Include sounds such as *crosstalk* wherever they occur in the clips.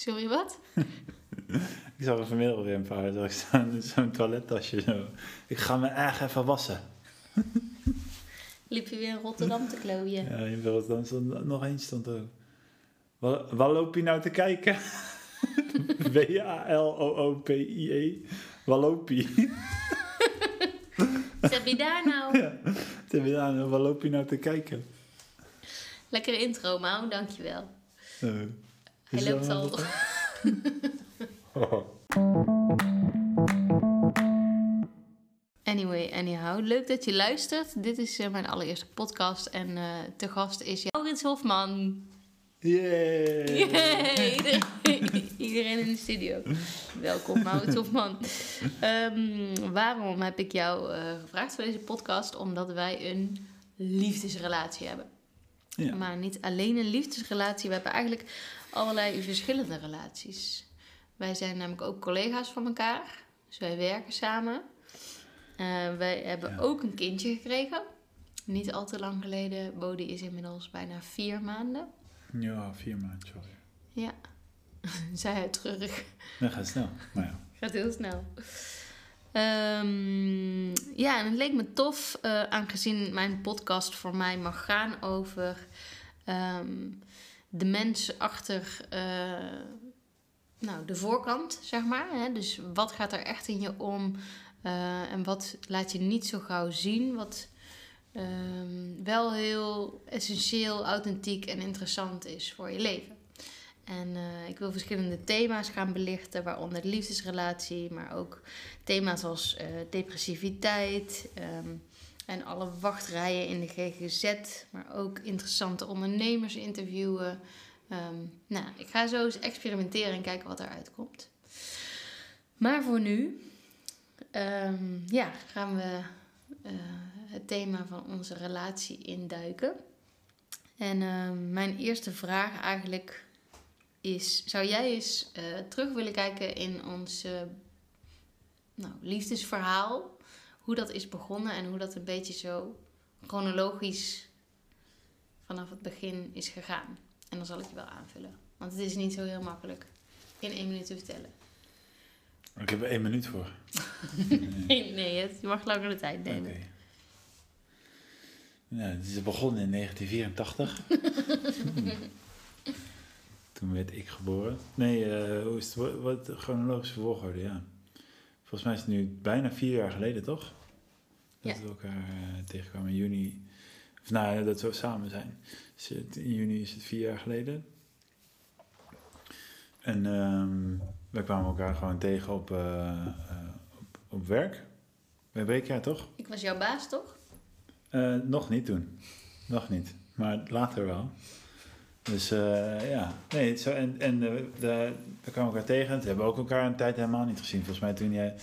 Sorry, wat? *laughs* Ik zag er vanmiddag weer een paar. Zag ik staan, zo'n toilettasje zo. Ik ga me echt even wassen. *laughs* Liep je weer in Rotterdam te klooien? Ja, in Rotterdam stond nog één stond ook. Wat, wat loop je nou te kijken? *laughs* W-A-L-O-O-P-I-E. Wat loop je? Wat heb je daar nou? Ja. Wat heb je nou- Wat loop je nou te kijken? Lekkere intro, Mau, dankjewel. Hij loopt al. *laughs* Anyway, anyhow. Leuk dat je luistert. Dit is eh, mijn allereerste podcast en eh te gast is Maurits Hofman. Yay! Yay! Iedereen, *laughs* iedereen in de studio. Welkom, Maurits Hofman. Ehm, waarom heb ik jou eh, gevraagd voor deze podcast? Omdat wij een liefdesrelatie hebben. Ja. Maar niet alleen een liefdesrelatie. We hebben eigenlijk allerlei verschillende relaties. Wij zijn namelijk ook collega's van elkaar. Dus wij werken samen. Eh, wij hebben Ja. ook een kindje gekregen. Niet al te lang geleden. Bodie is inmiddels bijna vier maanden. Ja, vier maanden, sorry. Ja, *laughs* zei hij terug. Dat gaat snel. Maar ja. Gaat heel snel. Ehm, ja, en het leek me tof, eh, aangezien mijn podcast voor mij mag gaan over ehm, de mens achter eh, nou, de voorkant, zeg maar. Hè? Dus wat gaat er echt in je om eh, en wat laat je niet zo gauw zien, wat ehm, wel heel essentieel, authentiek en interessant is voor je leven. En eh, ik wil verschillende thema's gaan belichten, waaronder de liefdesrelatie, maar ook thema's als depressiviteit ehm, en alle wachtrijen in de GGZ, maar ook interessante ondernemers interviewen. Ehm, nou, ik ga zo eens experimenteren en kijken wat eruit komt. Maar voor nu, ehm, ja, gaan we eh, het thema van onze relatie induiken. En ehm, mijn eerste vraag eigenlijk is: zou jij eens eh, terug willen kijken in ons eh, nou, liefdesverhaal? Hoe dat is begonnen en hoe dat een beetje zo chronologisch vanaf het begin is gegaan. En dan zal ik je wel aanvullen. Want het is niet zo heel makkelijk in één minuut te vertellen. Ik heb er één minuut voor. *laughs* Nee, nee het, je mag langer de tijd nemen. Nou, het is begonnen in 1984. *laughs* Toen werd ik geboren. Nee, eh, hoe is het? Wat, chronologische volgorde, ja. Volgens mij is het nu bijna vier jaar geleden, toch? Dat Ja. we elkaar eh, tegenkwamen in juni. Of nou, ja, dat we samen zijn. Dus het- in juni is het vier jaar geleden. En ehm we kwamen elkaar gewoon tegen op, eh, eh, op, op werk. Bij Beekjaar, toch? Ik was jouw baas, toch? Eh, nog niet toen. Nog niet. Maar later wel. Dus eh, ja. Nee, zo, en, en eh, de, we kwamen elkaar tegen. Toen hebben we ook elkaar een tijd helemaal niet gezien. Volgens mij toen, jij,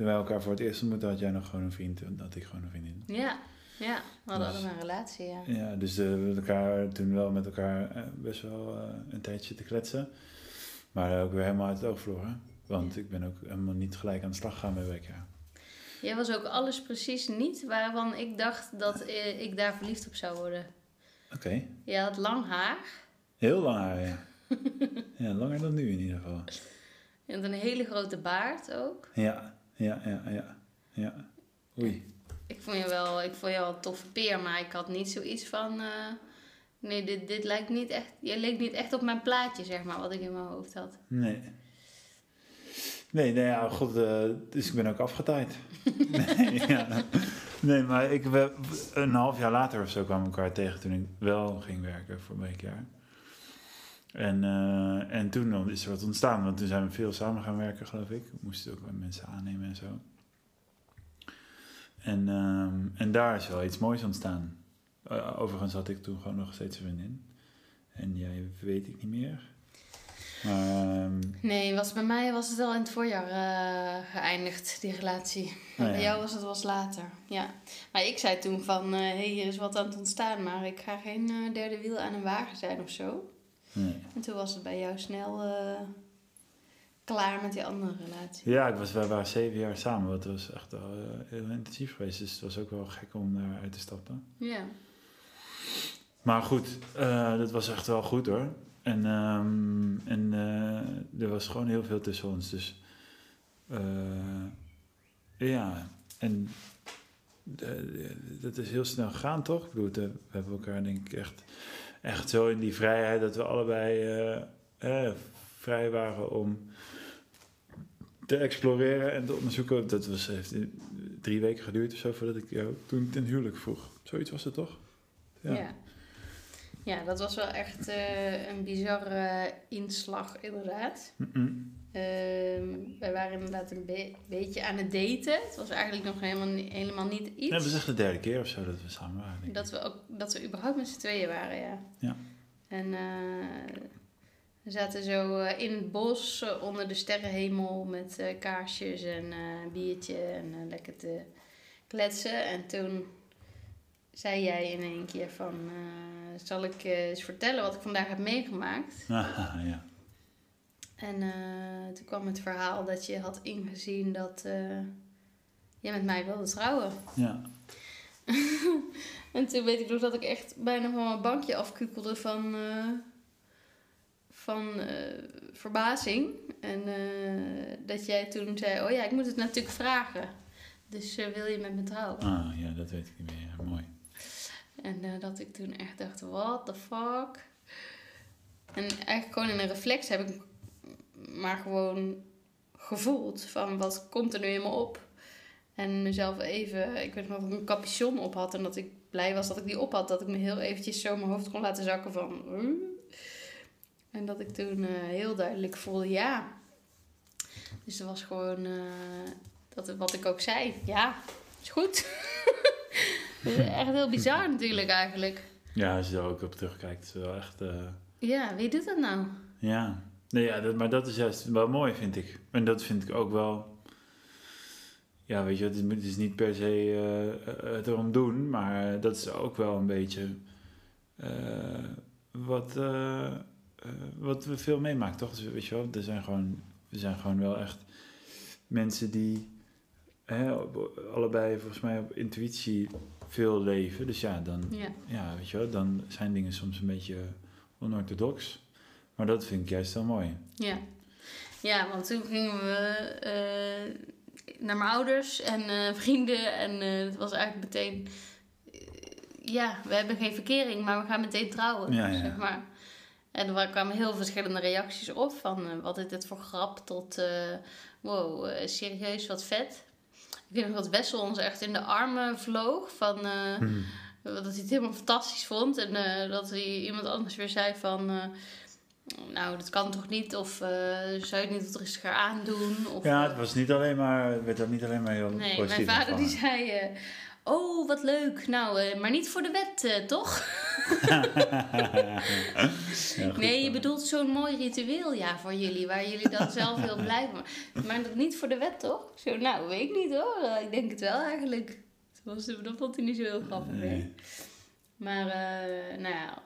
toen wij elkaar voor het eerst ontmoetten, had jij nog gewoon een vriend. En had ik gewoon een vriendin. Ja, ja. We hadden Dus- allemaal een relatie, ja. Ja, dus eh, we hebben elkaar toen wel met elkaar eh, best wel eh, een tijdje te kletsen. Maar ook weer helemaal uit het oog verloren. Want ik ben ook helemaal niet gelijk aan de slag gegaan bij WK. Jij was ook alles precies niet waarvan ik dacht dat ik daar verliefd op zou worden. Oké. Je had lang haar Heel lang haar, ja. *laughs* ja. Langer dan nu in ieder geval. en een hele grote baard ook. Ja, ja, ja, ja. ja. Oei. Ik vond je wel, ik vond je wel een toffe peer, maar ik had niet zoiets van... eh, nee, dit, dit lijkt niet echt... Je leek niet echt op mijn plaatje, zeg maar, wat ik in mijn hoofd had. Nee. Nee, nee, ja, god, eh, dus ik ben ook afgetaaid. *laughs* nee, ja. nee, maar ik, we, een half jaar later of zo kwamen we elkaar tegen toen ik wel ging werken voor Beekjaar. En, eh, en toen is er wat ontstaan, want toen zijn we veel samen gaan werken, geloof ik. We moesten ook mensen aannemen en zo. En, ehm, en daar is wel iets moois ontstaan. Eh, overigens had ik toen gewoon nog steeds een vriendin. En jij weet ik niet meer. Maar ehm, Nee, was, bij mij was het al in het voorjaar eh, geëindigd, die relatie. En Oh, bij jou was het was later, ja. Maar ik zei toen van, hé, hey, hier is wat aan het ontstaan, maar ik ga geen derde wiel aan een wagen zijn of zo. Nee. En toen was het bij jou snel eh, klaar met die andere relatie. Ja, ik was, wij waren zeven jaar samen. Dat was echt eh, heel intensief geweest. Dus het was ook wel gek om daar uit te stappen. Ja. Maar goed, eh, dat was echt wel goed hoor. En, ehm, en er was gewoon heel veel tussen ons. Dus ja, en dat is heel snel gegaan, toch? Ik bedoel, we hebben elkaar denk ik echt, echt zo in die vrijheid dat we allebei eh, eh, vrij waren om te exploreren en te onderzoeken. Dat was, heeft drie weken geduurd of zo voordat ik jou toen ten huwelijk vroeg. Zoiets was het toch? Ja. ja. dat was wel echt eh, een bizarre inslag, inderdaad. Ehm, wij waren inderdaad een be- beetje aan het daten. Het was eigenlijk nog helemaal, ni- helemaal niet iets. Ja, dat was echt de derde keer of zo dat we samen waren. Dat we, ook, dat we überhaupt met z'n tweeën waren, ja. Ja. En eh, we zaten zo eh, in het bos eh, onder de sterrenhemel met kaarsjes en eh biertje en lekker te kletsen. En toen zei jij in één keer van, zal ik eens vertellen wat ik vandaag heb meegemaakt? Ah, *laughs* ja. En eh, toen kwam het verhaal dat je had ingezien dat eh, jij met mij wilde trouwen. ja. *laughs* En toen weet ik nog dat ik echt bijna van mijn bankje afkukelde van, eh, van verbazing. En dat jij toen zei, oh ja, ik moet het natuurlijk vragen. Dus wil je met me trouwen? Ah, ja, dat weet ik niet meer. Ja, mooi. En dat ik toen echt dacht, what the fuck? En eigenlijk gewoon in een reflex heb ik maar gewoon gevoeld van wat komt er nu helemaal op. En mezelf even, ik weet nog dat ik een capuchon op had en dat ik blij was dat ik die op had. Dat ik me heel eventjes zo mijn hoofd kon laten zakken van... En dat ik toen eh, heel duidelijk voelde ja. Dus dat was gewoon eh, dat, wat ik ook zei. Ja, is goed. *laughs* Dat is echt heel bizar natuurlijk eigenlijk. Ja, als je er ook op terugkijkt, is wel echt... eh, Ja, wie doet dat nou? ja. Nee, ja dat, maar dat is juist wel mooi, vind ik. En dat vind ik ook wel... Ja, weet je, het is, het is niet per se eh, het erom doen, maar dat is ook wel een beetje eh, wat, eh, wat we veel meemaken, toch? Dus, weet je wel, er zijn gewoon, we zijn gewoon wel echt mensen die hè, allebei volgens mij op intuïtie veel leven. Dus ja, dan, Ja. ja, weet je wel, dan zijn dingen soms een beetje onorthodox. Maar dat vind ik juist wel mooi. Ja. Ja, want toen gingen we eh, naar mijn ouders en eh, vrienden. En eh, het was eigenlijk meteen... ja, we hebben geen verkering, maar we gaan meteen trouwen. Ja, ja. Zeg maar. En er kwamen heel verschillende reacties op. Van wat is dit voor grap tot... eh, wow, serieus, wat vet. Ik weet nog dat Wessel ons echt in de armen vloog. Van, Hmm. Dat hij het helemaal fantastisch vond. En dat hij iemand anders weer zei van... nou, dat kan toch niet? Of eh, zou je het niet wat rustiger aandoen? Of, Ja, eh, het was niet alleen maar, werd ook niet alleen maar heel Nee, positief mijn vader die zei... eh, oh, wat leuk. Nou, maar niet voor de wet, toch? *laughs* Ja, nee, je bedoelt zo'n mooi ritueel, ja, voor jullie. Waar jullie dan zelf heel *laughs* blij van. Maar dat niet voor de wet, toch? Zo, nou, weet ik niet hoor. Ik denk het wel eigenlijk. Dat, was, dat vond hij niet zo heel grappig. Nee. Maar, nou ja,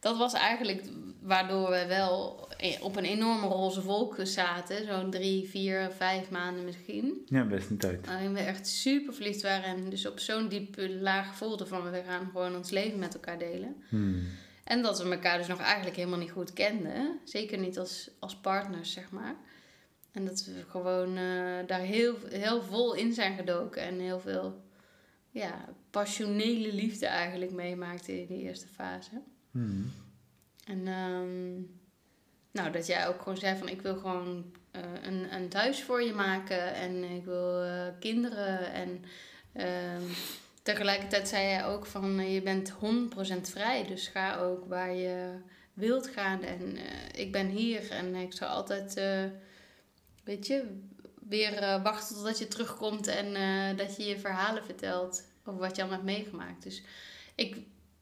dat was eigenlijk waardoor we wel op een enorme roze wolk zaten. Zo'n drie, vier, vijf maanden misschien. Ja, best een tijd. Waarin we echt super verliefd waren en dus op zo'n diepe laag voelden van we gaan gewoon ons leven met elkaar delen. Hmm. En dat we elkaar dus nog eigenlijk helemaal niet goed kenden. Zeker niet als, als partners, zeg maar. En dat we gewoon eh, daar heel, heel vol in zijn gedoken. En heel veel ja, passionele liefde eigenlijk meemaakten in die eerste fase. Hmm. En ehm, nou, dat jij ook gewoon zei van ik wil gewoon eh, een, een thuis voor je maken. En ik wil eh, kinderen. En ehm, tegelijkertijd zei jij ook van eh, je bent 100% vrij. Dus ga ook waar je wilt gaan. En ik ben hier en ik zal altijd, weet je, weer wachten totdat je terugkomt. En dat je je verhalen vertelt over wat je allemaal hebt meegemaakt. Dus ik,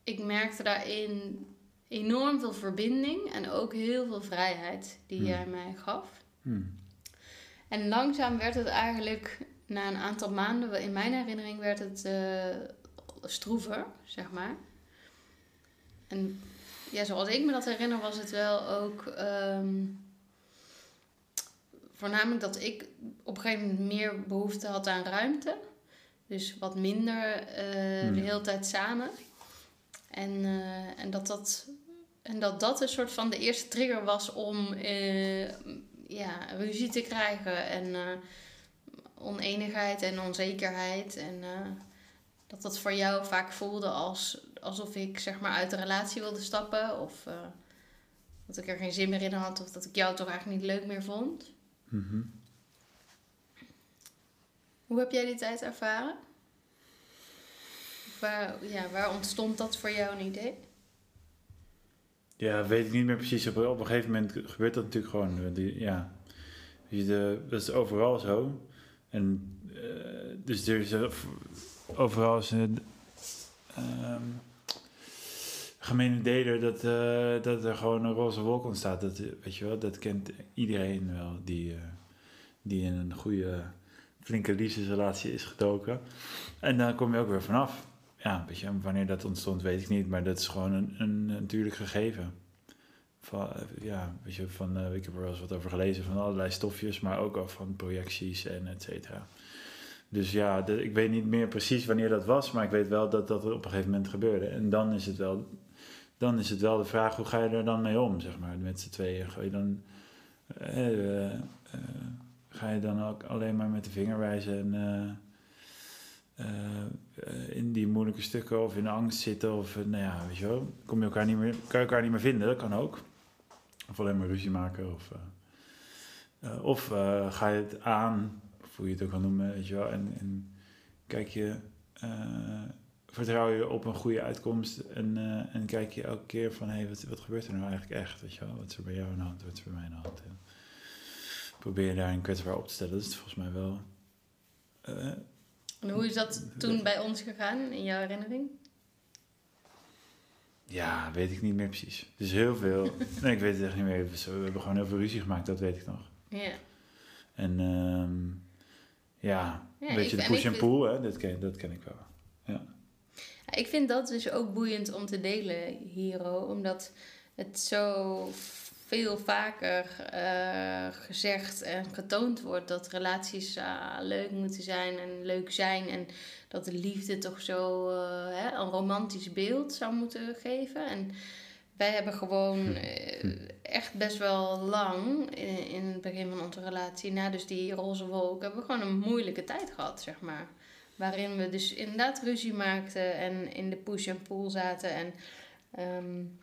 ik merkte daarin enorm veel verbinding en ook heel veel vrijheid die Hmm. jij mij gaf. Hmm. En langzaam werd het eigenlijk, na een aantal maanden, in mijn herinnering werd het eh, stroever, zeg maar. En ja, zoals ik me dat herinner, was het wel ook ehm, voornamelijk dat ik op een gegeven moment meer behoefte had aan ruimte. Dus wat minder eh, Hmm. de hele tijd samen. En, eh, en dat dat En dat dat een soort van de eerste trigger was om eh, ja, ruzie te krijgen en uh, oneenigheid en onzekerheid. En dat dat voor jou vaak voelde als, alsof ik zeg maar uit de relatie wilde stappen. Of dat ik er geen zin meer in had. Of dat ik jou toch eigenlijk niet leuk meer vond. Mhm. Hoe heb jij die tijd ervaren? Waar, ja, waar ontstond dat voor jou een idee? Ja, weet ik niet meer precies. Op, een gegeven moment gebeurt dat natuurlijk gewoon. Die, ja. De, dat is overal zo. En uh, dus er is overal is een um, gemene deler dat, dat er gewoon een roze wolk ontstaat. Dat, weet je wel, dat kent iedereen wel die, die in een goede, flinke liefdesrelatie is gedoken. En dan kom je ook weer vanaf ja, weet je, wanneer dat ontstond weet ik niet, maar dat is gewoon een, een natuurlijk gegeven. Van, ja, weet je, van, uh, ik heb er wel eens wat over gelezen van allerlei stofjes, maar ook al van projecties en et cetera. Dus ja, ik weet niet meer precies wanneer dat was, maar ik weet wel dat dat op een gegeven moment gebeurde. En dan is het wel, dan is het wel de vraag, hoe ga je er dan mee om, zeg maar, met z'n tweeën? Ga je dan, uh, ga je dan ook alleen maar met de vinger wijzen en uh, in die moeilijke stukken of in angst zitten of uh, nou ja, weet je wel, kom je elkaar niet meer, kan je elkaar niet meer vinden, dat kan ook. Of alleen maar ruzie maken of, of ga je het aan, of hoe je het ook kan noemen, weet je wel, en, en kijk je, vertrouw je op een goede uitkomst en, en kijk je elke keer van, hey, wat, wat gebeurt er nou eigenlijk echt, weet je wel, wat is er bij jou aan de hand, wat is er bij mij aan de hand. Probeer je daar een kwetsbaar op te stellen, dat is volgens mij wel en hoe is dat toen bij ons gegaan, in jouw herinnering? Ja, weet ik niet meer precies. Dus heel veel. *laughs* nee, ik weet het echt niet meer. We hebben gewoon heel veel ruzie gemaakt, dat weet ik nog. Ja. En um, ja, een beetje de push en pull, hè, dat, ken, dat ken ik wel. Ja. ja. Ik vind dat dus ook boeiend om te delen, Hero, omdat het zo veel vaker uh, gezegd en getoond wordt dat relaties uh, leuk moeten zijn en leuk zijn. En dat de liefde toch zo uh, hè, een romantisch beeld zou moeten geven. En wij hebben gewoon hm. Echt best wel lang in, in, het begin van onze relatie, na dus die roze wolk, hebben we gewoon een moeilijke tijd gehad, zeg maar. Waarin we dus inderdaad ruzie maakten en in de push en pull zaten. En um,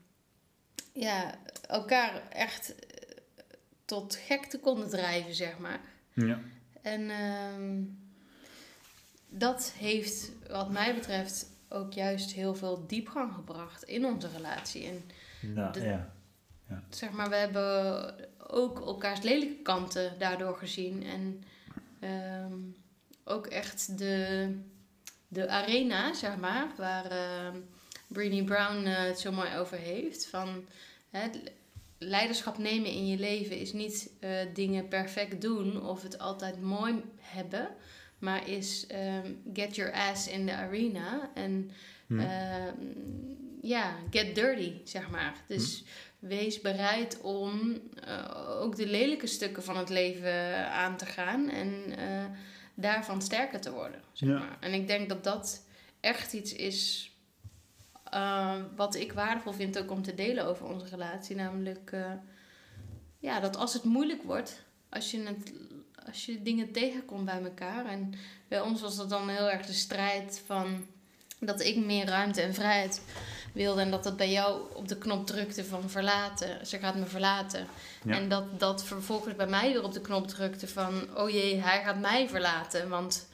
ja, elkaar echt eh, tot gekte konden drijven, zeg maar. Ja. En uh, dat heeft, wat mij betreft, ook juist heel veel diepgang gebracht in onze relatie. En nou, ja. ja. Zeg maar, we hebben ook elkaars lelijke kanten daardoor gezien. En um, ook echt de, de arena, zeg maar, waar uh, Brené Brown uh, het zo mooi over heeft. Van hè, leiderschap nemen in je leven is niet uh, dingen perfect doen of het altijd mooi hebben, maar is um, get your ass in the arena en hmm. uh, ja, get dirty, zeg maar. Dus hmm. wees bereid om uh, ook de lelijke stukken van het leven aan te gaan en daarvan sterker te worden. Zeg ja. maar. En ik denk dat dat echt iets is uh, wat ik waardevol vind ook om te delen over onze relatie. Namelijk uh, ja, dat als het moeilijk wordt, als je, het, als je dingen tegenkomt bij elkaar. En bij ons was dat dan heel erg de strijd van dat ik meer ruimte en vrijheid wilde. En dat dat bij jou op de knop drukte van verlaten. Ze gaat me verlaten. Ja. En dat dat vervolgens bij mij weer op de knop drukte van... oh jee, hij gaat mij verlaten. Want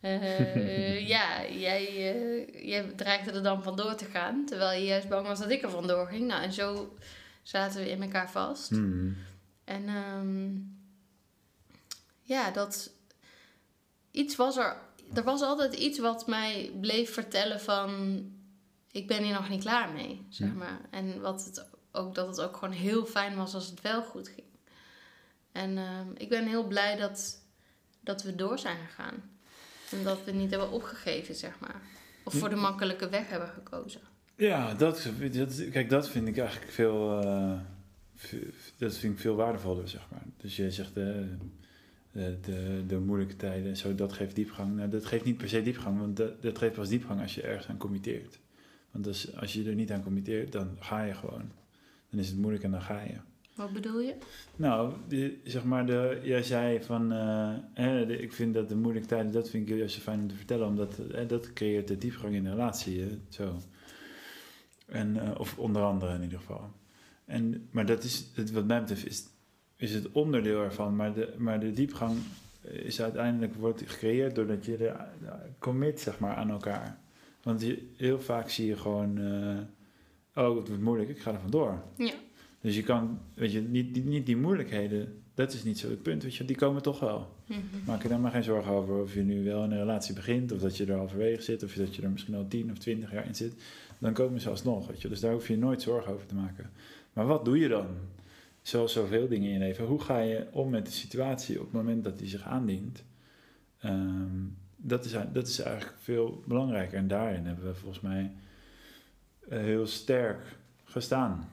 uh, ja, jij, uh, jij dreigde er dan vandoor te gaan. Terwijl je juist bang was dat ik er vandoor ging. Nou, en zo zaten we in elkaar vast. Mm. En um, ja, dat... Iets was er... Er was altijd iets wat mij bleef vertellen van... Ik ben hier nog niet klaar mee, zeg maar. En wat het ook, dat het ook gewoon heel fijn was als het wel goed ging. En um, ik ben heel blij dat, dat we door zijn gegaan. Omdat we niet hebben opgegeven, zeg maar. Of voor de makkelijke weg hebben gekozen. Ja, dat, dat kijk, dat vind ik eigenlijk veel, uh, dat vind ik veel waardevoller, zeg maar. Dus je zegt de, de, de, de moeilijke tijden en zo, dat geeft diepgang. Nou, dat geeft niet per se diepgang, want dat, dat geeft pas diepgang als je ergens aan committeert. Want als, als je er niet aan committeert, dan ga je gewoon. dan is het moeilijk en dan ga je. Wat bedoel je? Nou, zeg maar, de, jij zei van, eh, hè, de- ik vind dat de moeilijke tijden, dat vind ik juist zo fijn om te vertellen, omdat eh, dat creëert de diepgang in de relatie, hè, zo. En, eh, of onder andere in ieder geval. En, maar dat is, het, wat mij betreft, is, is het onderdeel ervan, maar de, maar de diepgang is uiteindelijk, wordt gecreëerd doordat je de, de commit, zeg maar, aan elkaar. Want je, heel vaak zie je gewoon, eh, oh, het wordt moeilijk, ik ga er vandoor. Ja. Dus je kan, weet je, niet, niet, niet die moeilijkheden, dat is niet zo het punt, weet je, die komen toch wel. Mhm. Maak je daar maar geen zorgen over of je nu wel in een relatie begint, of dat je er halverwege zit, of dat je er misschien al 10 of 20 jaar in zit. Dan komen ze alsnog, weet je. Dus daar hoef je nooit zorgen over te maken. Maar wat doe je dan? Zoals zoveel dingen in je leven. Hoe ga je om met de situatie op het moment dat die zich aandient? Ehm, dat, is, dat is eigenlijk veel belangrijker. En daarin hebben we volgens mij eh, heel sterk gestaan.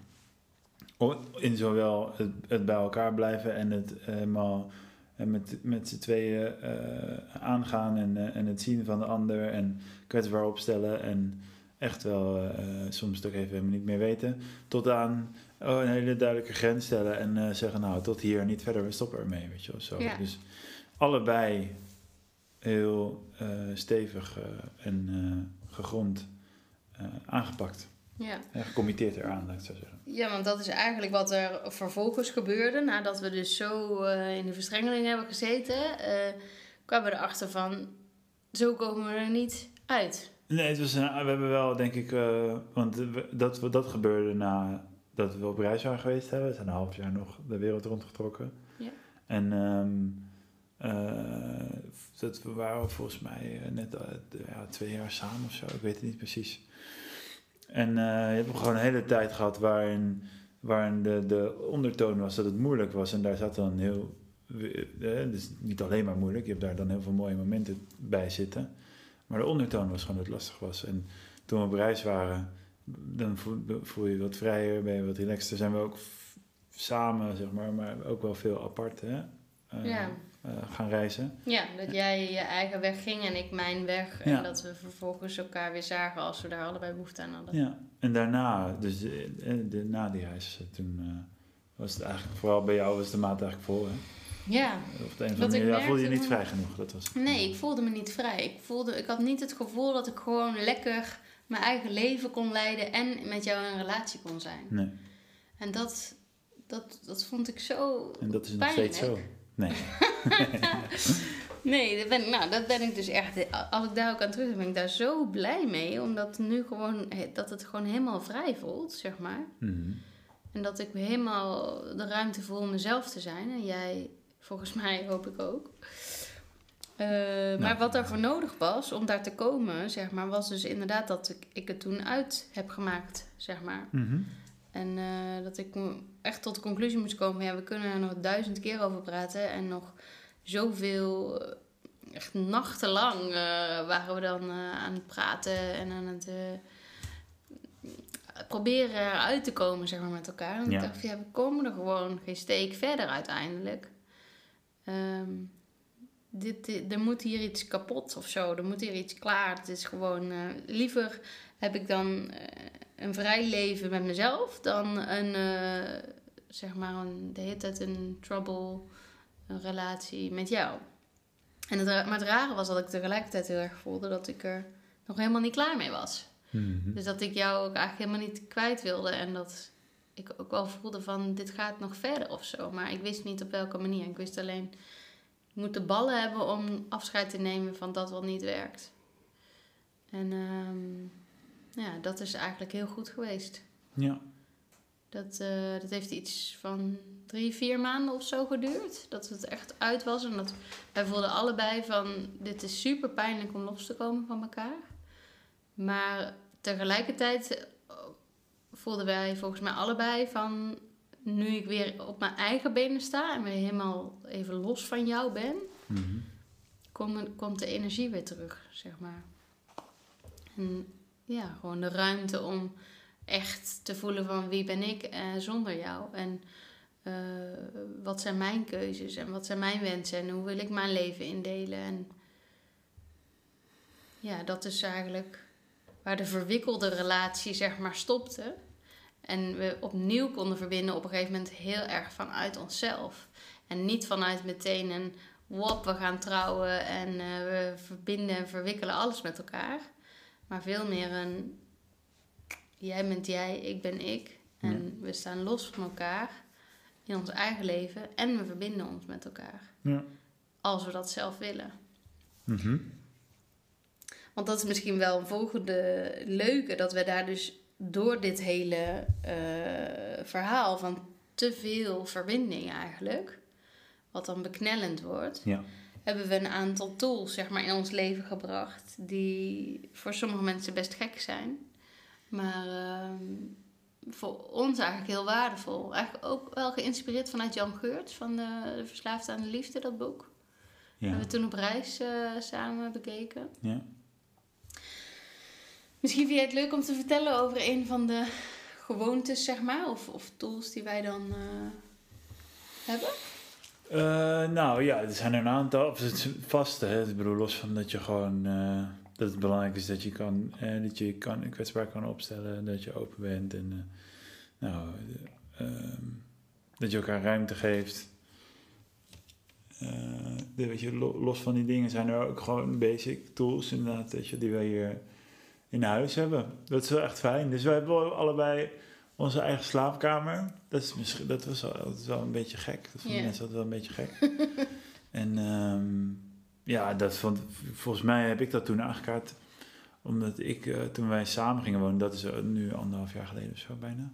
In zowel het, het bij elkaar blijven en het helemaal en met, met z'n tweeën eh, aangaan en, eh, en het zien van de ander en kwetsbaar opstellen en echt wel eh, soms het ook even helemaal niet meer weten. Tot aan oh, een hele duidelijke grens stellen en eh, zeggen nou tot hier niet verder, we stoppen ermee, weet je wel. Zo. Ja. Dus allebei heel eh, stevig eh, en eh, gegrond eh, aangepakt. Ja. En gecommitteerd eraan, laat ik zo zeggen. ja, want dat is eigenlijk wat er vervolgens gebeurde. Nadat we dus zo eh, in de verstrengeling hebben gezeten, eh, kwamen we erachter van, zo komen we er niet uit. Nee, het was een, we hebben wel, denk ik, eh, want dat, dat gebeurde na dat we op reis waren geweest hebben. We zijn een half jaar nog de wereld rondgetrokken. Ja. En eh, dat we waren volgens mij net ja, twee jaar samen of zo, ik weet het niet precies. En eh, je hebt gewoon een hele tijd gehad waarin, waarin de, de ondertoon was dat het moeilijk was. En daar zat dan heel, eh, dus niet alleen maar moeilijk, je hebt daar dan heel veel mooie momenten bij zitten. Maar de ondertoon was gewoon dat het lastig was. En toen we op reis waren, dan voel, je wat vrijer, ben je wat relaxter. Zijn we ook samen, zeg maar, maar ook wel veel apart hè? Eh, Ja. Eh, gaan reizen. Ja, dat jij je eigen weg ging en ik mijn weg. Ja. En dat we vervolgens elkaar weer zagen als we daar allebei behoefte aan hadden. Ja. En daarna, dus de, de, na die reis, eh, toen eh, was het eigenlijk, vooral bij jou was de maat eigenlijk vol. Hè? Ja, Op de een of manier ja, voelde je niet van- vrij genoeg. Dat was, nee, ik voelde me niet vrij. Ik, voelde, ik had niet het gevoel dat ik gewoon lekker mijn eigen leven kon leiden en met jou in een relatie kon zijn. Nee, En dat, dat, dat vond ik zo en dat is nog pijnlijk. steeds zo. Nee. *laughs* Nee, dat ben, nou, dat ben ik dus echt. Als ik daar ook aan terug denk, ben ik daar zo blij mee. Omdat nu gewoon, dat het gewoon helemaal vrij voelt, zeg maar. Mhm. En dat ik helemaal de ruimte voel om mezelf te zijn. En jij, volgens *laughs* mij, hoop ik ook. Eh, maar wat daarvoor nodig was om daar te komen, zeg maar, was dus inderdaad dat ik, ik het toen uit heb gemaakt, zeg maar. Mhm. En eh, dat ik echt tot de conclusie moest komen: ja, we kunnen er nog duizend keer over praten. En nog zoveel, eh, echt nachtenlang eh, waren we dan aan het praten en aan het proberen eruit te komen, zeg maar, met elkaar. En Ja. ik dacht: van, ja, we komen er gewoon geen steek verder uiteindelijk. Ehm, dit, dit- er moet hier iets kapot of zo. Er moet hier iets klaar. Het is gewoon liever heb ik dan een vrij leven met mezelf dan een, eh, zeg maar, een, de hele tijd een trouble een relatie met jou. En het, maar het rare was dat ik tegelijkertijd heel erg voelde dat ik er nog helemaal niet klaar mee was. Mhm. Dus dat ik jou ook eigenlijk helemaal niet kwijt wilde. En dat ik ook wel voelde van dit gaat nog verder of zo. Maar ik wist niet op welke manier. Ik wist alleen, ik moet de ballen hebben om afscheid te nemen van dat wat niet werkt. En ehm, ja, dat is eigenlijk heel goed geweest. Ja. Dat, eh, dat heeft iets van drie, vier maanden of zo geduurd. Dat het echt uit was. En dat wij voelden allebei van... Dit is super pijnlijk om los te komen van elkaar. Maar tegelijkertijd eh, voelden wij volgens mij allebei van... Nu ik weer op mijn eigen benen sta en weer helemaal even los van jou ben... Komt, komt de energie weer terug, zeg maar. En ja, gewoon de ruimte om echt te voelen van wie ben ik eh, zonder jou. En eh, wat zijn mijn keuzes en wat zijn mijn wensen en hoe wil ik mijn leven indelen. En ja, dat is eigenlijk waar de verwikkelde relatie zeg maar stopte. En we opnieuw konden verbinden op een gegeven moment heel erg vanuit onszelf. En niet vanuit meteen een wop, we gaan trouwen en uh, we verbinden en verwikkelen alles met elkaar. Maar veel meer een jij bent jij, ik ben ik. En we staan los van elkaar in ons eigen leven en we verbinden ons met elkaar. Ja. Als we dat zelf willen. Mhm. Want dat is misschien wel een volgende leuke, dat we daar dus door dit hele eh, verhaal van te veel verbinding eigenlijk, wat dan beknellend wordt, Ja. Hebben we een aantal tools zeg maar, in ons leven gebracht die voor sommige mensen best gek zijn. Maar ehm, voor ons eigenlijk heel waardevol. Eigenlijk ook wel geïnspireerd vanuit Jan Geurts van de, de Verslaafd aan de Liefde, dat boek. Ja. Hebben we toen op reis eh, samen bekeken. Ja. Misschien vind jij het leuk om te vertellen over een van de gewoontes, zeg maar, of, of tools die wij dan eh, hebben? Eh, nou ja, er zijn er een aantal. Vaste, hè. Ik bedoel, los van dat je gewoon... eh, dat het belangrijk is dat je kan, eh, dat je kan, kwetsbaar kan opstellen. Dat je open bent en... nou, eh, ehm, dat je elkaar ruimte geeft. De- je, lo- los van die dingen zijn er ook gewoon basic tools inderdaad, weet je, die wij hier in huis hebben. Dat is wel echt fijn. Dus wij hebben allebei onze eigen slaapkamer. Dat, is misschien, dat was al, dat is wel een beetje gek. Dat vonden mensen altijd wel een beetje gek. *laughs* en ehm, ja, dat vond, volgens mij heb ik dat toen aangekaart. Omdat ik, eh, toen wij samen gingen wonen, dat is eh, nu anderhalf jaar geleden of zo bijna.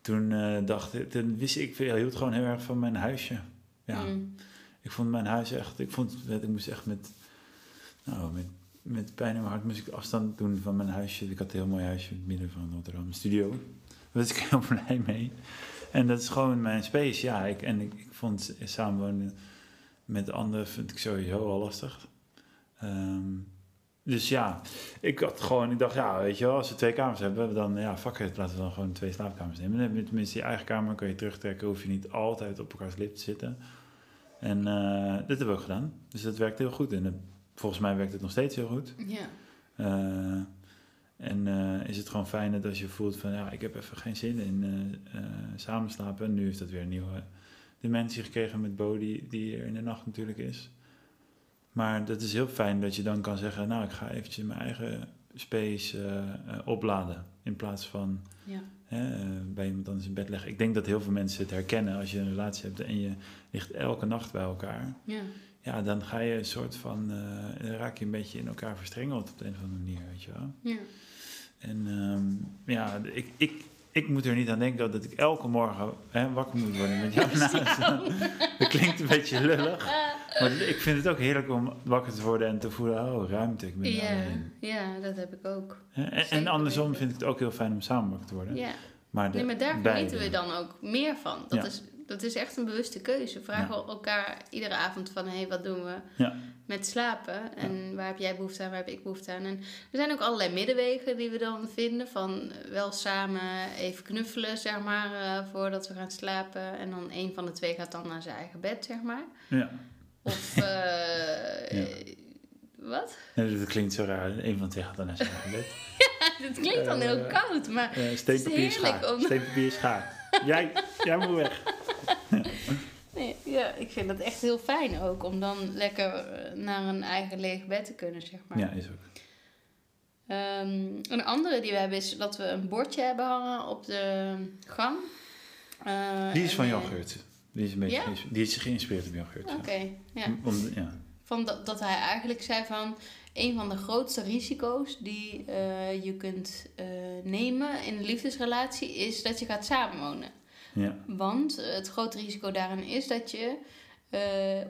Toen eh, dacht ik, toen wist ik, ik hield gewoon heel erg van mijn huisje. Ja. Mm. Ik vond mijn huis echt, ik vond, ik moest echt met, nou, met, met pijn in mijn hart moest ik afstand doen van mijn huisje. Ik had een heel mooi huisje in het midden van Rotterdam, een studio. Daar was ik heel *laughs* blij mee. En dat is gewoon mijn space, ja. Ik, en ik, ik vond samenwonen met anderen vind ik sowieso al lastig. Ehm, dus ja, ik had gewoon, ik dacht, ja, weet je wel, als we twee kamers hebben, dan, ja, fuck it, laten we dan gewoon twee slaapkamers nemen. Dan heb je tenminste je eigen kamer, kan je terugtrekken, hoef je niet altijd op elkaars lip te zitten. En eh dit hebben we ook gedaan. Dus dat werkt heel goed. En volgens mij werkt het nog steeds heel goed. Ja. Eh, en eh, is het gewoon fijn dat als je voelt van ja, ik heb even geen zin in eh, eh, samenslapen. En nu heeft dat weer een nieuwe dimensie gekregen met Bo, die, die er in de nacht natuurlijk is. Maar dat is heel fijn dat je dan kan zeggen, nou ik ga eventjes mijn eigen space opladen. In plaats van Ja. bij iemand anders in bed leggen. Ik denk dat heel veel mensen het herkennen als je een relatie hebt en je ligt elke nacht bij elkaar Ja. ja, dan ga je een soort van, dan raak je een beetje in elkaar verstrengeld op de een of andere manier, weet je wel. Ja. En ehm, ja, ik, ik, ik moet er niet aan denken dat ik elke morgen hè, wakker moet worden met jou *laughs* naast me. *laughs* Dat klinkt een beetje lullig, maar ik vind het ook heerlijk om wakker te worden en te voelen, oh, ruimte, ik ben Ja. alleen. ja, dat heb ik ook. En, en andersom vind ik het ook heel fijn om samen wakker te worden. Ja. Maar, de, Nee, maar daar genieten we dan ook meer van. Dat, Ja. is, dat is echt een bewuste keuze. We vragen elkaar iedere avond van... hé, hey, wat doen we Ja. met slapen? En waar heb jij behoefte aan, waar heb ik behoefte aan? En er zijn ook allerlei middenwegen die we dan vinden. Van wel samen even knuffelen, zeg maar, eh, voordat we gaan slapen. En dan een van de twee gaat dan naar zijn eigen bed, zeg maar. Ja. Of... *laughs* eh, Ja. Wat? Nee, dat klinkt zo raar. Een van twee gaat dan naar zijn eigen bed. *laughs* Het klinkt dan heel Eh, koud, maar... Eh, steenpapier schaar. om- Steenpapier schaar. Jij, jij moet weg. Nee, ja, ik vind het echt heel fijn ook om dan lekker eh, naar een eigen leeg bed te kunnen, zeg maar. Ja, is ook. Ehm, een andere die we hebben is dat we een bordje hebben hangen op de gang. Eh, Die is van eh, Jan Geurt. Die is, een beetje Ja? die is geïnspireerd op Jan Geurt. Oké, ja. ja. Om, ja. Van dat, dat hij eigenlijk zei van... een van de grootste risico's die eh, je kunt eh, nemen in een liefdesrelatie... is dat je gaat samenwonen. Ja. Want eh, het grote risico daarin is dat je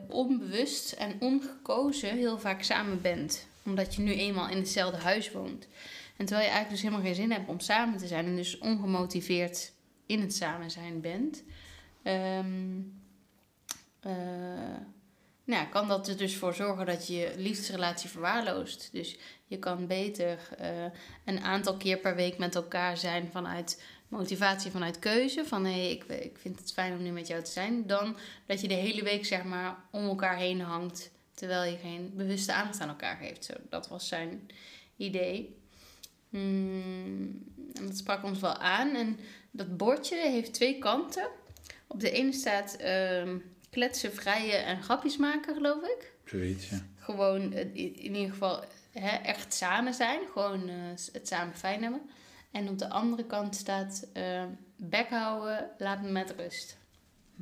onbewust en ongekozen heel vaak samen bent. Omdat je nu eenmaal in hetzelfde huis woont. En terwijl je eigenlijk dus helemaal geen zin hebt om samen te zijn en dus ongemotiveerd in het samen zijn bent. eh, nou, kan dat er dus voor zorgen dat je je liefdesrelatie verwaarloost. Dus je kan beter eh, een aantal keer per week met elkaar zijn vanuit motivatie, vanuit keuze. Van hé, hey, ik, ik vind het fijn om nu met jou te zijn. Dan dat je de hele week zeg maar om elkaar heen hangt. Terwijl je geen bewuste aandacht aan elkaar geeft. Zo, dat was zijn idee. Hmm, en dat sprak ons wel aan. En dat bordje heeft twee kanten. Op de ene staat ehm, kletsen, vrijen en grapjes maken, geloof ik. Zoiets, ja. Gewoon eh, in ieder geval hè, echt samen zijn. Gewoon eh, het samen fijn hebben. En op de andere kant staat ehm, bek houden, laat me met rust.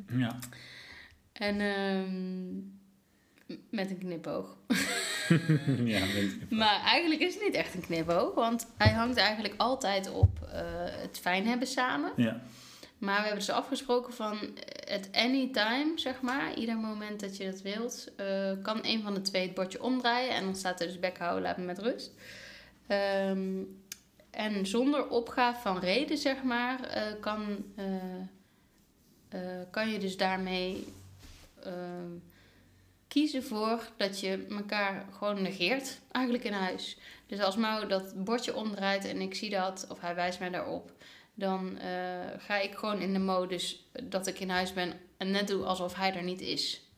Ja. En ehm, met een knipoog. *laughs* ja. Maar eigenlijk is het niet echt een knipoog, want hij hangt eigenlijk altijd op het fijn hebben samen. Ja. Maar we hebben dus afgesproken van het anytime, zeg maar, ieder moment dat je dat wilt, eh, kan een van de twee het bordje omdraaien en dan staat er dus bek houden, laat me met rust. Ehm, en zonder opgave van reden, zeg maar, eh, kan, eh, eh, kan je dus daarmee ehm, kiezen voor dat je elkaar gewoon negeert, eigenlijk in huis. Dus als Mau dat bordje omdraait en ik zie dat, of hij wijst mij daarop, dan eh, ga ik gewoon in de modus dat ik in huis ben en net doe alsof hij er niet is.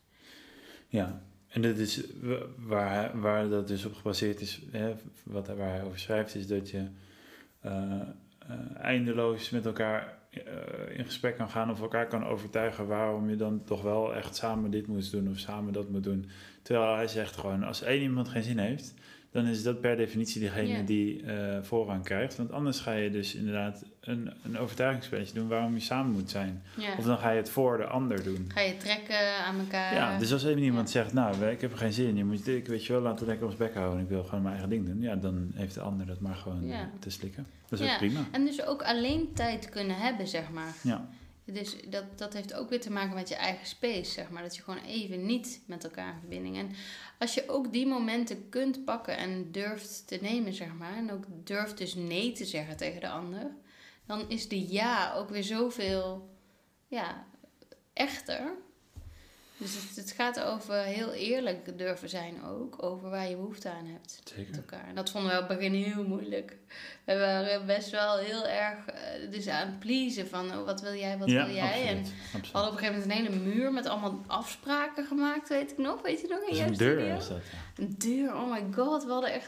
Ja, en dat is wa- waar, waar dat dus op gebaseerd is, hè, wat, waar hij over schrijft, is dat je eh, eh, eindeloos met elkaar in gesprek kan gaan of elkaar kan overtuigen waarom je dan toch wel echt samen dit moet doen of samen dat moet doen. Terwijl hij zegt gewoon, als één iemand geen zin heeft, dan is dat per definitie degene die eh, voorrang krijgt. Want anders ga je dus inderdaad een, een overtuigingsspelletje doen waarom je samen moet zijn. Of dan ga je het voor de ander doen. Ga je trekken aan elkaar. Ja, dus als even iemand ja. zegt, nou, ik heb er geen zin in, je moet, ik weet je wel, laten we lekker ons bek houden, ik wil gewoon mijn eigen ding doen. Ja, dan heeft de ander dat maar gewoon te slikken. Dat is ook prima. En dus ook alleen tijd kunnen hebben, zeg maar. Ja, Dus dat, dat heeft ook weer te maken met je eigen space, zeg maar. Dat je gewoon even niet met elkaar in verbinding. En als je ook die momenten kunt pakken en durft te nemen, zeg maar. En ook durft dus nee te zeggen tegen de ander. Dan is de ja ook weer zoveel, ja, echter. Dus het, het gaat over heel eerlijk durven zijn ook. Over waar je behoefte aan hebt met elkaar. En dat vonden we op het begin heel moeilijk. We waren best wel heel erg eh, dus aan het pleasen van oh, wat wil jij, wat ja, wil jij. En absoluut. we hadden op een gegeven moment een hele muur met allemaal afspraken gemaakt, weet ik nog. Weet je nog in jouw een deur studio? is dat, ja. Een deur, oh my god, we hadden echt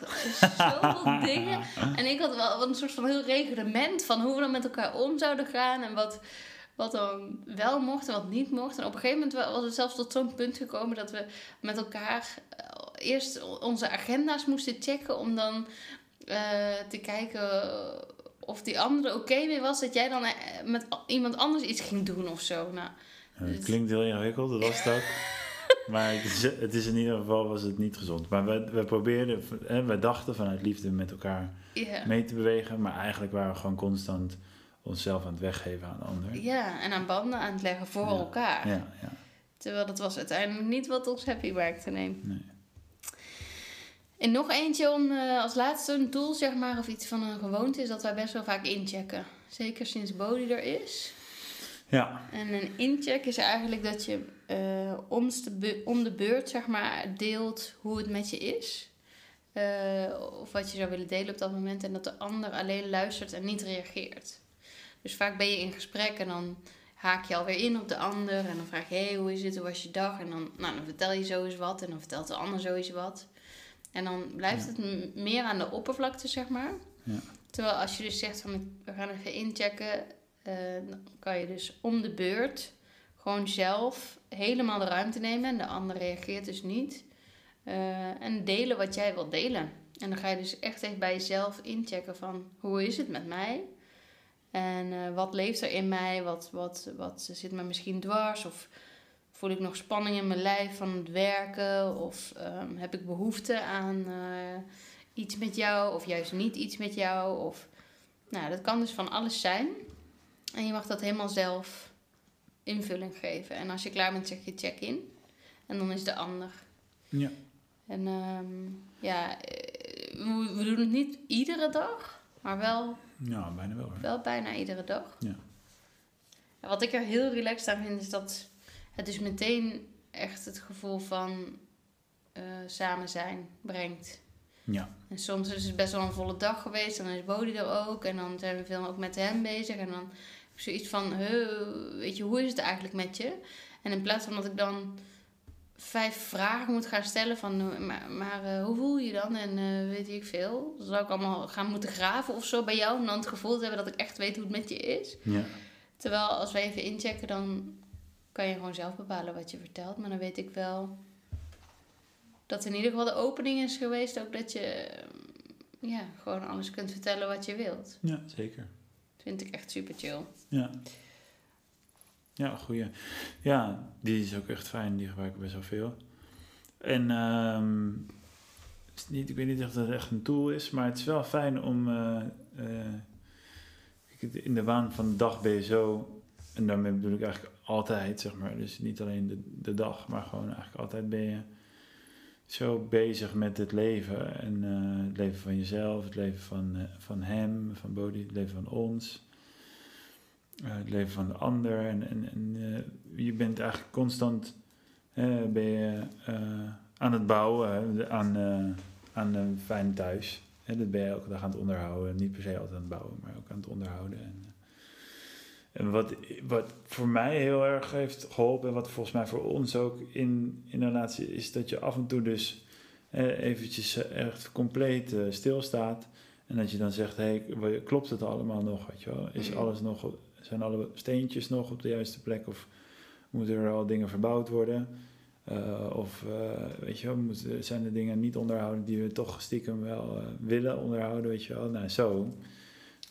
zoveel *laughs* dingen. En ik had wel een soort van heel reglement van hoe we dan met elkaar om zouden gaan en wat, wat dan wel mocht en wat niet mocht. En op een gegeven moment was het zelfs tot zo'n punt gekomen dat we met elkaar eh, eerst onze agenda's moesten checken om dan eh, te kijken of die andere oké mee was dat jij dan eh, met iemand anders iets ging doen of zo. Nou, Het klinkt heel ingewikkeld, dat was het ook. *laughs* maar het is, het is in ieder geval was het niet gezond. Maar we, we probeerden, we dachten vanuit liefde met elkaar mee te bewegen. Maar eigenlijk waren we gewoon constant onszelf aan het weggeven aan de ander. Ja, en aan banden aan het leggen voor Ja. elkaar. Ja, ja. Terwijl dat was uiteindelijk niet wat ons happy maakte, nee. Nee. En nog eentje om eh, als laatste een tool, zeg maar, of iets van een gewoonte, is dat wij best wel vaak inchecken. Zeker sinds Bodhi er is. Ja, En een incheck is eigenlijk dat je eh, om, de om de beurt, zeg maar, deelt hoe het met je is. Eh, of wat je zou willen delen op dat moment. En dat de ander alleen luistert en niet reageert. Dus vaak ben je in gesprek en dan haak je alweer in op de ander. En dan vraag je, hé, hey, hoe is het, hoe was je dag? En dan, nou, dan vertel je zo eens wat en dan vertelt de ander zo eens wat. En dan blijft Ja. het meer aan de oppervlakte, zeg maar. Ja. Terwijl als je dus zegt van, we gaan even inchecken... eh, dan kan je dus om de beurt gewoon zelf helemaal de ruimte nemen. En de ander reageert dus niet. Eh, en delen wat jij wilt delen. En dan ga je dus echt even bij jezelf inchecken van hoe is het met mij? En eh, wat leeft er in mij? Wat, wat, wat zit me misschien dwars? Of voel ik nog spanning in mijn lijf van het werken? Of ehm, heb ik behoefte aan eh, iets met jou? Of juist niet iets met jou? Of, nou, dat kan dus van alles zijn. En je mag dat helemaal zelf invulling geven. En als je klaar bent, zeg je check-in. En dan is de ander. ja. En ehm, ja, eh, we, we doen het niet iedere dag, maar wel, ja bijna wel. Wel bijna iedere dag. Ja. En wat ik er heel relaxed aan vind, is dat het dus meteen echt het gevoel van eh, samen zijn brengt. Ja, En soms is het best wel een volle dag geweest, en dan is Bodie er ook. En dan zijn we veel ook met hem bezig. En dan heb ik zoiets van, "Huh, weet je, hoe is het eigenlijk met je? En in plaats van dat ik dan vijf vragen moet gaan stellen van, eh, maar, maar eh, hoe voel je dan? En eh, weet ik veel. Dan zou ik allemaal gaan moeten graven of zo bij jou om dan het gevoel te hebben dat ik echt weet hoe het met je is. Ja. Terwijl als wij even inchecken, dan kan je gewoon zelf bepalen wat je vertelt. Maar dan weet ik wel dat in ieder geval de opening is geweest ook dat je eh, ja, gewoon alles kunt vertellen wat je wilt. ja, zeker. Dat vind ik echt super chill. Ja. Ja, goeie. Ja, die is ook echt fijn. Die gebruik ik best wel veel. En ehm, is niet, ik weet niet of dat echt een tool is, maar het is wel fijn om... eh, eh, in de waan van de dag ben je zo... En daarmee bedoel ik eigenlijk altijd, zeg maar. Dus niet alleen de, de dag, maar gewoon eigenlijk altijd ben je zo bezig met het leven. En eh, het leven van jezelf, het leven van, van hem, van Bodhi, het leven van ons. Eh, het leven van de ander. En, en, en eh, je bent eigenlijk constant ben je, eh, aan het bouwen de- aan, aan een fijn thuis. Dat ben je elke dag aan het onderhouden. Niet per se altijd aan het bouwen, maar ook aan het onderhouden. En, en wat, wat voor mij heel erg heeft geholpen, en wat volgens mij voor ons ook in, in een relatie is, dat je af en toe dus eh, eventjes echt compleet eh, stilstaat. En dat je dan zegt, hey, klopt het allemaal nog? Weet je wel? Is Mhm. alles nog, zijn alle steentjes nog op de juiste plek? Of moeten er al dingen verbouwd worden? Eh, of eh, weet je wel, moeten, zijn er dingen niet onderhouden die we toch stiekem wel eh, willen onderhouden? Weet je wel? Nou, zo.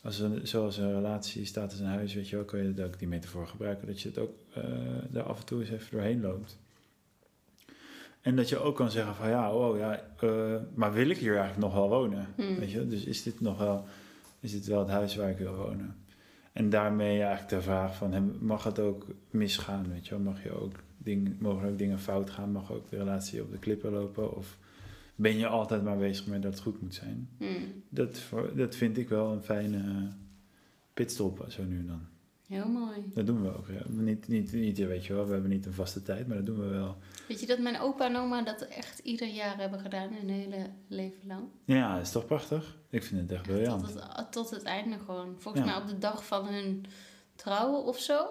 Als een, zoals een relatie staat als een huis, weet je wel, kan je dat ook die metafoor gebruiken. Dat je het ook daar af en toe eens even doorheen loopt. En dat je ook kan zeggen van ja, oh ja, eh, maar wil ik hier eigenlijk nog wel wonen? Hmm. Weet je, dus is dit nog wel, is dit wel het huis waar ik wil wonen? En daarmee eigenlijk de vraag van, mag het ook misgaan? Weet je wel? Mag je ook ding, mogen ook dingen fout gaan? Mag ook de relatie op de klippen lopen? Of ben je altijd maar bezig met dat het goed moet zijn? Hmm. Dat, dat vind ik wel een fijne pitstop, zo nu en dan. Heel mooi. Dat doen we ook. Ja. Niet, niet, niet, weet je wel, we hebben niet een vaste tijd, maar dat doen we wel. Weet je dat mijn opa en oma dat echt ieder jaar hebben gedaan, hun hele leven lang? Ja, dat is toch prachtig? Ik vind het echt Tot briljant. het, tot het einde gewoon. Volgens Ja. mij op de dag van hun trouwen of zo.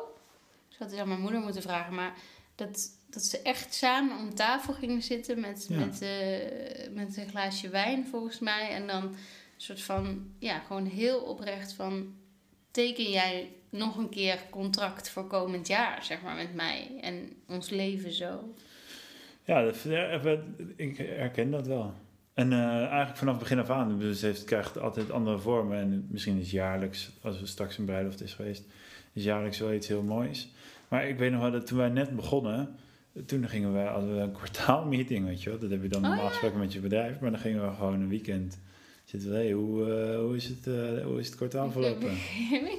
Ik zou het aan mijn moeder moeten vragen. Maar dat, dat ze echt samen om tafel gingen zitten met, Ja. met, eh, met een glaasje wijn volgens mij. En dan een soort van, ja, gewoon heel oprecht van... Teken jij nog een keer contract voor komend jaar, zeg maar, met mij. En ons leven zo. Ja, dat, we- ik herken dat wel. En eh, eigenlijk vanaf het begin af aan, dus het heeft, krijgt altijd andere vormen. En misschien is jaarlijks, als er straks een bruiloft is geweest, is jaarlijks wel iets heel moois. Maar ik weet nog wel dat toen wij net begonnen, toen gingen we, hadden we een kwartaalmeeting, weet je wel. Dat heb je dan Oh, normaal ja. gesproken met je bedrijf, maar dan gingen we gewoon een weekend zitten. we, Hey, hoe, eh, hoe, is het, eh, hoe is het kwartaal verlopen?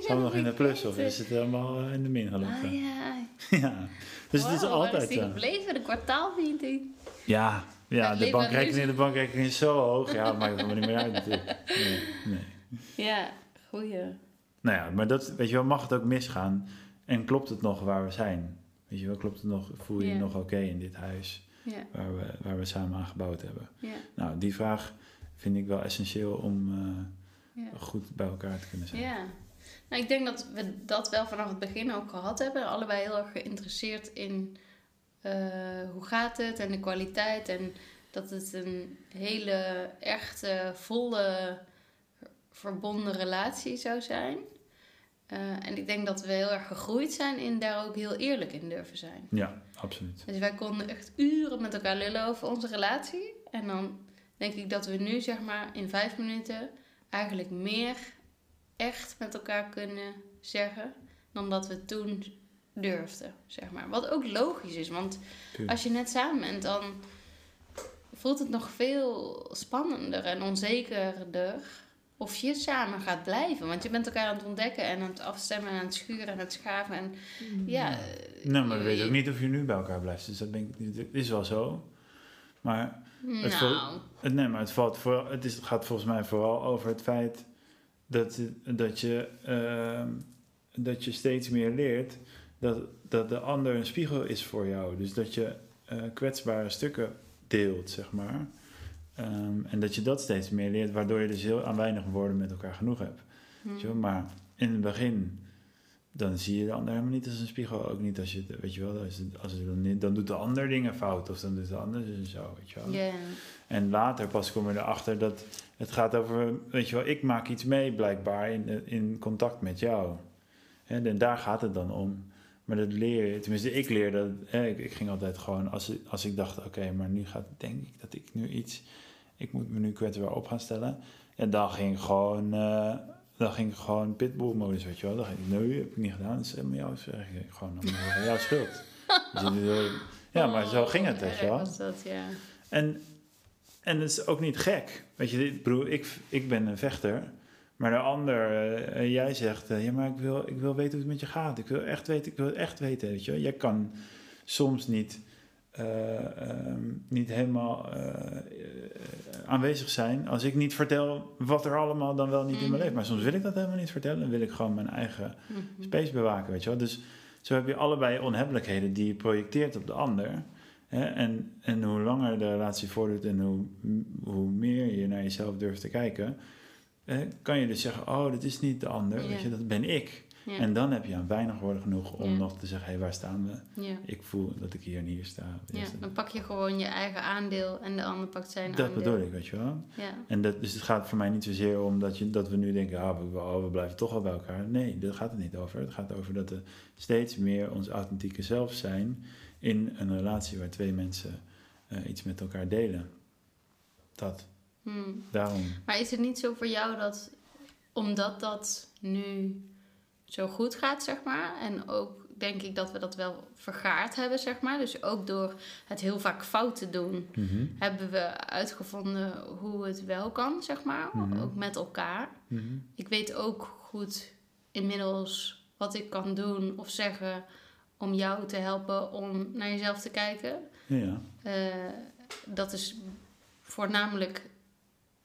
Zijn we nog in de plus of is het helemaal eh, in de min gelopen? Ah ja. *laughs* ja. Dus het is Wow, waar altijd is gebleven, de kwartaalmeeting? Ja, ja de, bankrekening, de bankrekening is zo hoog. Ja, dat maakt het helemaal niet meer uit natuurlijk. Nee, nee. Ja, goeie. Nou ja, maar dat, weet je wel, mag het ook misgaan? En klopt het nog waar we zijn? Weet je wel, klopt het nog, voel je je nog oké in dit huis waar we, waar we samen aan gebouwd hebben? Nou, die vraag vind ik wel essentieel om ja. eh, goed bij elkaar te kunnen zijn. Ja. Nou, ik denk dat we dat wel vanaf het begin ook gehad hebben. Allebei heel erg geïnteresseerd in eh, hoe gaat het en de kwaliteit. En dat het een hele echte, volle, verbonden relatie zou zijn. Eh, en ik denk dat we heel erg gegroeid zijn in daar ook heel eerlijk in durven zijn. Ja, absoluut. Dus wij konden echt uren met elkaar lullen over onze relatie. En dan denk ik dat we nu, zeg maar, in vijf minuten eigenlijk meer echt met elkaar kunnen zeggen dan dat we toen durfden, zeg maar. Wat ook logisch is, want als je net samen bent, dan voelt het nog veel spannender en onzekerder of je samen gaat blijven. Want je bent elkaar aan het ontdekken en aan het afstemmen en aan het schuren en aan het schaven. En ja, Nou, maar we je- weten ook niet of je nu bij elkaar blijft. Dus dat ben ik, niet- het is wel zo. Maar Het Nou, Het, nee, maar het, valt voor, het, is, het gaat volgens mij vooral over het feit dat, dat, je, ehm, dat je steeds meer leert dat, dat de ander een spiegel is voor jou. Dus dat je eh, kwetsbare stukken deelt, zeg maar. Ehm, en dat je dat steeds meer leert, waardoor je dus heel aan weinig woorden met elkaar genoeg hebt. hm. Wel? Maar in het begin dan zie je de ander helemaal niet als een spiegel. Ook niet als je, weet je wel, als, het, als het dan, niet- dan doet de ander dingen fout of dan doet de ander en zo, weet je wel. En later pas kom je erachter dat het gaat over, weet je wel, ik maak iets mee blijkbaar in, in contact met jou. Hè, en daar gaat het dan om. Maar dat leer je, tenminste ik leerde, hè, ik, ik ging altijd gewoon, als, ik- als ik dacht, oké, maar nu gaat, denk ik dat ik nu iets, ik moet me nu kwetsbaar op gaan stellen. En dan ging gewoon, eh, dan ging ik gewoon pitbull-modus, weet je wel. Dan ging ik, nee, heb ik niet gedaan, dat is helemaal jouw, ik gewoon, dan jouw schuld. *laughs* Dus ja, maar zo ging het, Oh, weet je erg wel. was dat, ja. En, en het is ook niet gek. Weet je, ik bedoel, ik, ik ben een vechter. Maar de ander, eh, eh, jij zegt, eh, ja, maar ik wil, ik wil weten hoe het met je gaat. Ik wil echt weten, ik wil echt weten, weet je. wel. Jij kan soms niet, eh, ehm, niet helemaal eh, eh, aanwezig zijn als ik niet vertel wat er allemaal dan wel niet in mijn Mhm. leven. Maar soms wil ik dat helemaal niet vertellen. Dan wil ik gewoon mijn eigen Mhm. space bewaken, weet je wel. Dus zo heb je allebei onhebbelijkheden die je projecteert op de ander. Hè? En, en hoe langer de relatie voordoet en hoe, hoe meer je naar jezelf durft te kijken, hè, kan je dus zeggen, oh, dat is niet de ander, Ja. weet je, dat ben ik. Ja. En dan heb je aan weinig woorden genoeg om Ja. nog te zeggen, hé, waar staan we? ja. Ik voel dat ik hier en hier sta. ja, dan pak je gewoon je eigen aandeel en de ander pakt zijn dat aandeel. bedoel ik, weet je wel. Ja. En dat, dus het gaat voor mij niet zozeer om dat, je, dat we nu denken, ah, we, oh, we blijven toch wel bij elkaar. Nee, daar gaat het niet over. Het gaat over dat we steeds meer ons authentieke zelf zijn in een relatie waar twee mensen eh, iets met elkaar delen. Dat, Hmm. daarom. Maar is het niet zo voor jou dat, omdat dat nu zo goed gaat, zeg maar, en ook denk ik dat we dat wel vergaard hebben, zeg maar, dus ook door het heel vaak fout te doen, Mhm, hebben we uitgevonden hoe het wel kan, zeg maar, Mhm. ook met elkaar. mhm. Ik weet ook goed inmiddels wat ik kan doen of zeggen om jou te helpen om naar jezelf te kijken. Ja, Eh, dat is voornamelijk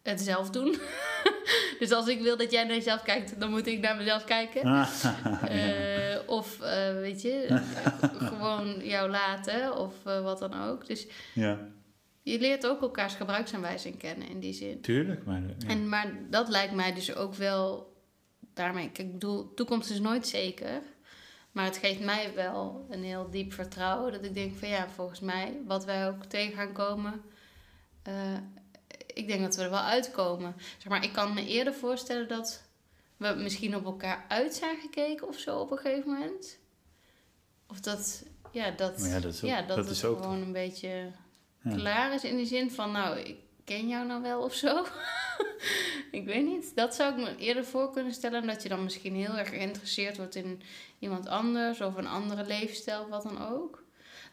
het zelf doen. *laughs* dus als ik wil dat jij naar jezelf kijkt, dan moet ik naar mezelf kijken. ja. *laughs* Eh, of eh, weet je, *laughs* gewoon jou laten of eh, wat dan ook. Dus ja, je leert ook elkaars gebruiksaanwijzing kennen in die zin. tuurlijk. Maar, ja. En, maar dat lijkt mij dus ook wel daarmee. Kijk, ik bedoel, toekomst is nooit zeker. Maar het geeft mij wel een heel diep vertrouwen. Dat ik denk van ja, volgens mij, wat wij ook tegen gaan komen. Ik denk dat we er wel uitkomen. Zeg maar, ik kan me eerder voorstellen dat we misschien op elkaar uit zijn gekeken of zo op een gegeven moment. Of dat, ja, dat, ja, dat is ook- ja, dat, dat het is ook- gewoon een beetje Ja. klaar is in de zin van, nou, ik ken jou nou wel of zo. *laughs* ik weet niet. Dat zou ik me eerder voor kunnen stellen. Dat je dan misschien heel erg geïnteresseerd wordt in iemand anders of een andere levensstijl, of wat dan ook.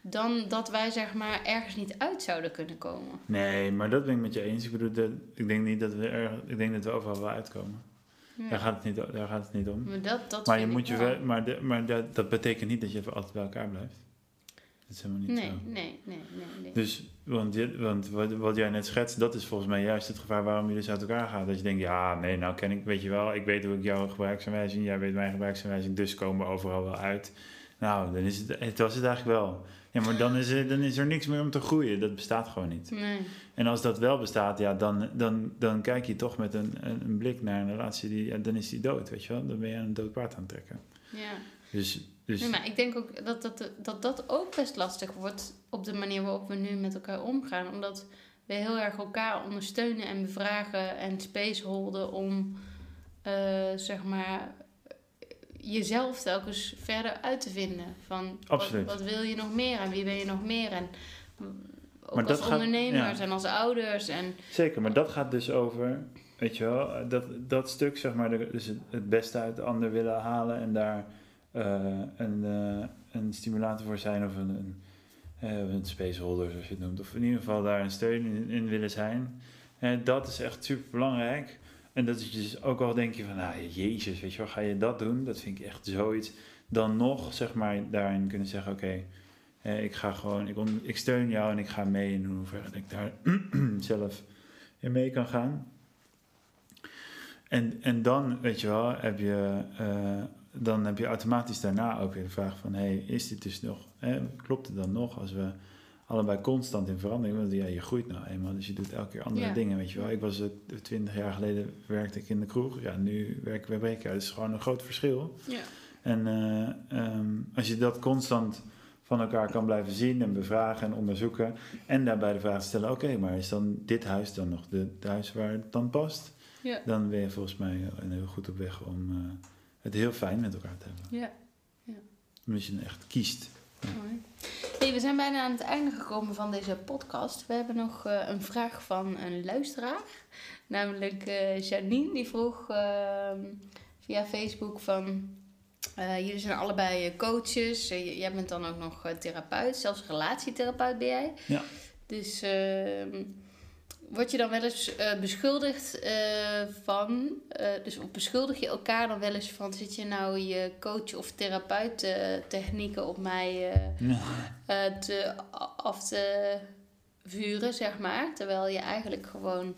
Dan dat wij zeg maar ergens niet uit zouden kunnen komen. Nee, maar dat ben ik met je eens. Ik bedoel, dat, ik denk niet dat we er, ik denk dat we overal wel uitkomen. Ja. Daar, gaat het niet, daar gaat het niet om. Maar dat, dat Maar, je moet je wel, maar, de, maar dat, dat betekent niet dat je altijd bij elkaar blijft. Dat is helemaal niet Nee, zo. nee, nee, nee, nee. Dus, want, je, want wat, wat jij net schetst, dat is volgens mij juist het gevaar waarom je dus uit elkaar gaat. Dat je denkt, ja, nee, nou ken ik, weet je wel, ik weet hoe ik jouw gebruiksaanwijzing, jij weet mijn gebruiksaanwijzing, dus komen we overal wel uit. Nou, dan is het, het was het eigenlijk wel. Ja, maar dan is, er, dan is er niks meer om te groeien. Dat bestaat gewoon niet. Nee. En als dat wel bestaat, ja, dan, dan, dan kijk je toch met een, een, een blik naar een relatie, die, ja, dan is die dood, weet je wel. Dan ben je aan een dood paard aan het trekken. Ja. Dus, dus Nee, maar ik denk ook dat dat, dat dat ook best lastig wordt op de manier waarop we nu met elkaar omgaan. Omdat we heel erg elkaar ondersteunen en bevragen en space holden om, eh, zeg maar, jezelf telkens verder uit te vinden. Van wat, Absoluut. wat wil je nog meer en wie ben je nog meer? En ook Maar als dat gaat- ondernemers ja. en als ouders. En, Zeker, maar dat gaat dus over, weet je wel, dat, dat stuk, zeg maar, dus het, het beste uit de ander willen halen en daar eh, een, eh, een stimulator voor zijn of een, een, eh, een spaceholder, zoals je het noemt. Of in ieder geval daar een steun in, in willen zijn. En dat is echt super belangrijk. En dat is dus ook al denk je van, nou jezus, weet je wel, ga je dat doen? Dat vind ik echt zoiets. Dan nog, zeg maar, daarin kunnen zeggen, oké, ik ga gewoon, ik, ik steun jou en ik ga mee in hoeverre ik daar *clears throat* zelf in mee kan gaan. En, en dan, weet je wel, heb je, eh, dan heb je automatisch daarna ook weer de vraag van, hey, is dit dus nog, klopt het dan nog als we allebei constant in verandering, want ja, je groeit nou eenmaal, dus je doet elke keer andere Ja. dingen, weet je wel. Ik was twintig jaar geleden, werkte ik in de kroeg, ja, nu werken we bij Breka, dat is gewoon een groot verschil. ja. En eh, ehm, als je dat constant van elkaar kan blijven zien en bevragen en onderzoeken. En daarbij de vraag stellen: oké, maar is dan dit huis dan nog de, het huis waar het dan past? Ja. Dan ben je volgens mij heel, goed op weg om eh, het heel fijn met elkaar te hebben. Ja. Omdat je echt kiest. Mooi. Hey, we zijn bijna aan het einde gekomen van deze podcast. We hebben nog eh, een vraag van een luisteraar. Namelijk eh, Janine, die vroeg ehm, via Facebook van... eh, jullie zijn allebei coaches. Jij bent dan ook nog therapeut. Zelfs relatietherapeut ben jij. Ja. Dus ehm, word je dan wel eens eh, beschuldigd eh, van... eh, dus of beschuldig je elkaar dan wel eens van... Zit je nou je coach of therapeut technieken op mij... te, af te vuren, zeg maar. Terwijl je eigenlijk gewoon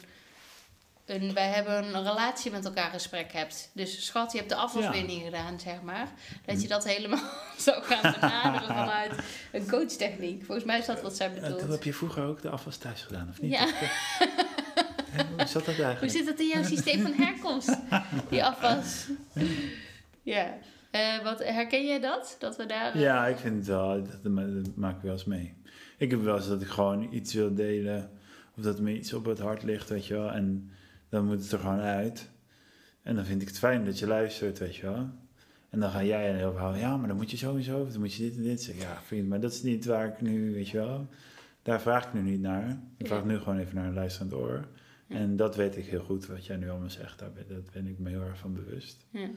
een, wij hebben een relatie met elkaar gesprek hebt. Dus schat, je hebt de afwaswinning gedaan, zeg maar. Dat je dat helemaal *laughs* zou gaan benaderen *laughs* vanuit een coachtechniek. Volgens mij is dat wat zij Eh, bedoelt. toen heb je vroeger ook de afwas thuis gedaan, of niet? Ja. Eh, *laughs* Hoe zat dat Hoe eigenlijk? zit dat in jouw systeem van herkomst? Die afwas. Ja. Eh, wat, herken jij dat? Dat we daar... eh, Ja, ik vind het wel, dat, dat maak ik wel eens mee. Ik heb wel eens dat ik gewoon iets wil delen, of dat me iets op het hart ligt, weet je wel. En dan moet het er gewoon uit. En dan vind ik het fijn dat je luistert, weet je wel. En dan ga jij een heel verhaal, ja, maar dan moet je sowieso, of dan moet je dit en dit zeggen. Ja, vriend, maar dat is niet waar ik nu, weet je wel. Daar vraag ik nu niet naar. Ik vraag Ja. nu gewoon even naar een luisterend oor. Ja. En dat weet ik heel goed, wat jij nu allemaal zegt. Daar ben, dat ben ik me heel erg van bewust. Ja.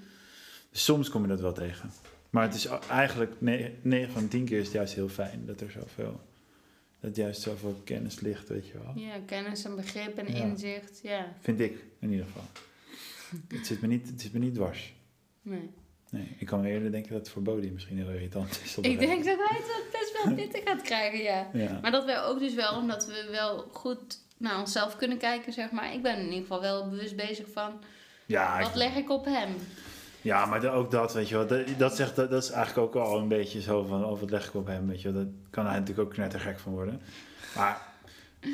Dus soms kom je dat wel tegen. Maar het is eigenlijk, 9 van de 10 keer is het juist heel fijn dat er zoveel, dat juist zoveel kennis ligt, weet je wel. Ja, kennis en begrip en Ja. inzicht. Ja, Vind ik, in ieder geval. *laughs* Het zit me niet, het zit me niet dwars. nee. Nee, ik kan eerder denken dat het voor Bodie misschien heel irritant is. Ik denk dat hij het best wel *laughs* pittig gaat krijgen, ja. Maar dat wij ook dus wel, omdat we wel goed naar onszelf kunnen kijken, zeg maar. Ik ben in ieder geval wel bewust bezig van, Ja, wat ik- leg ik op hem? Ja, maar ook dat, weet je wel. Dat, dat, zegt, dat, dat is eigenlijk ook al een beetje zo van, oh, wat leg ik op hem, weet je wel. Dat kan hij natuurlijk ook knettergek van worden. Maar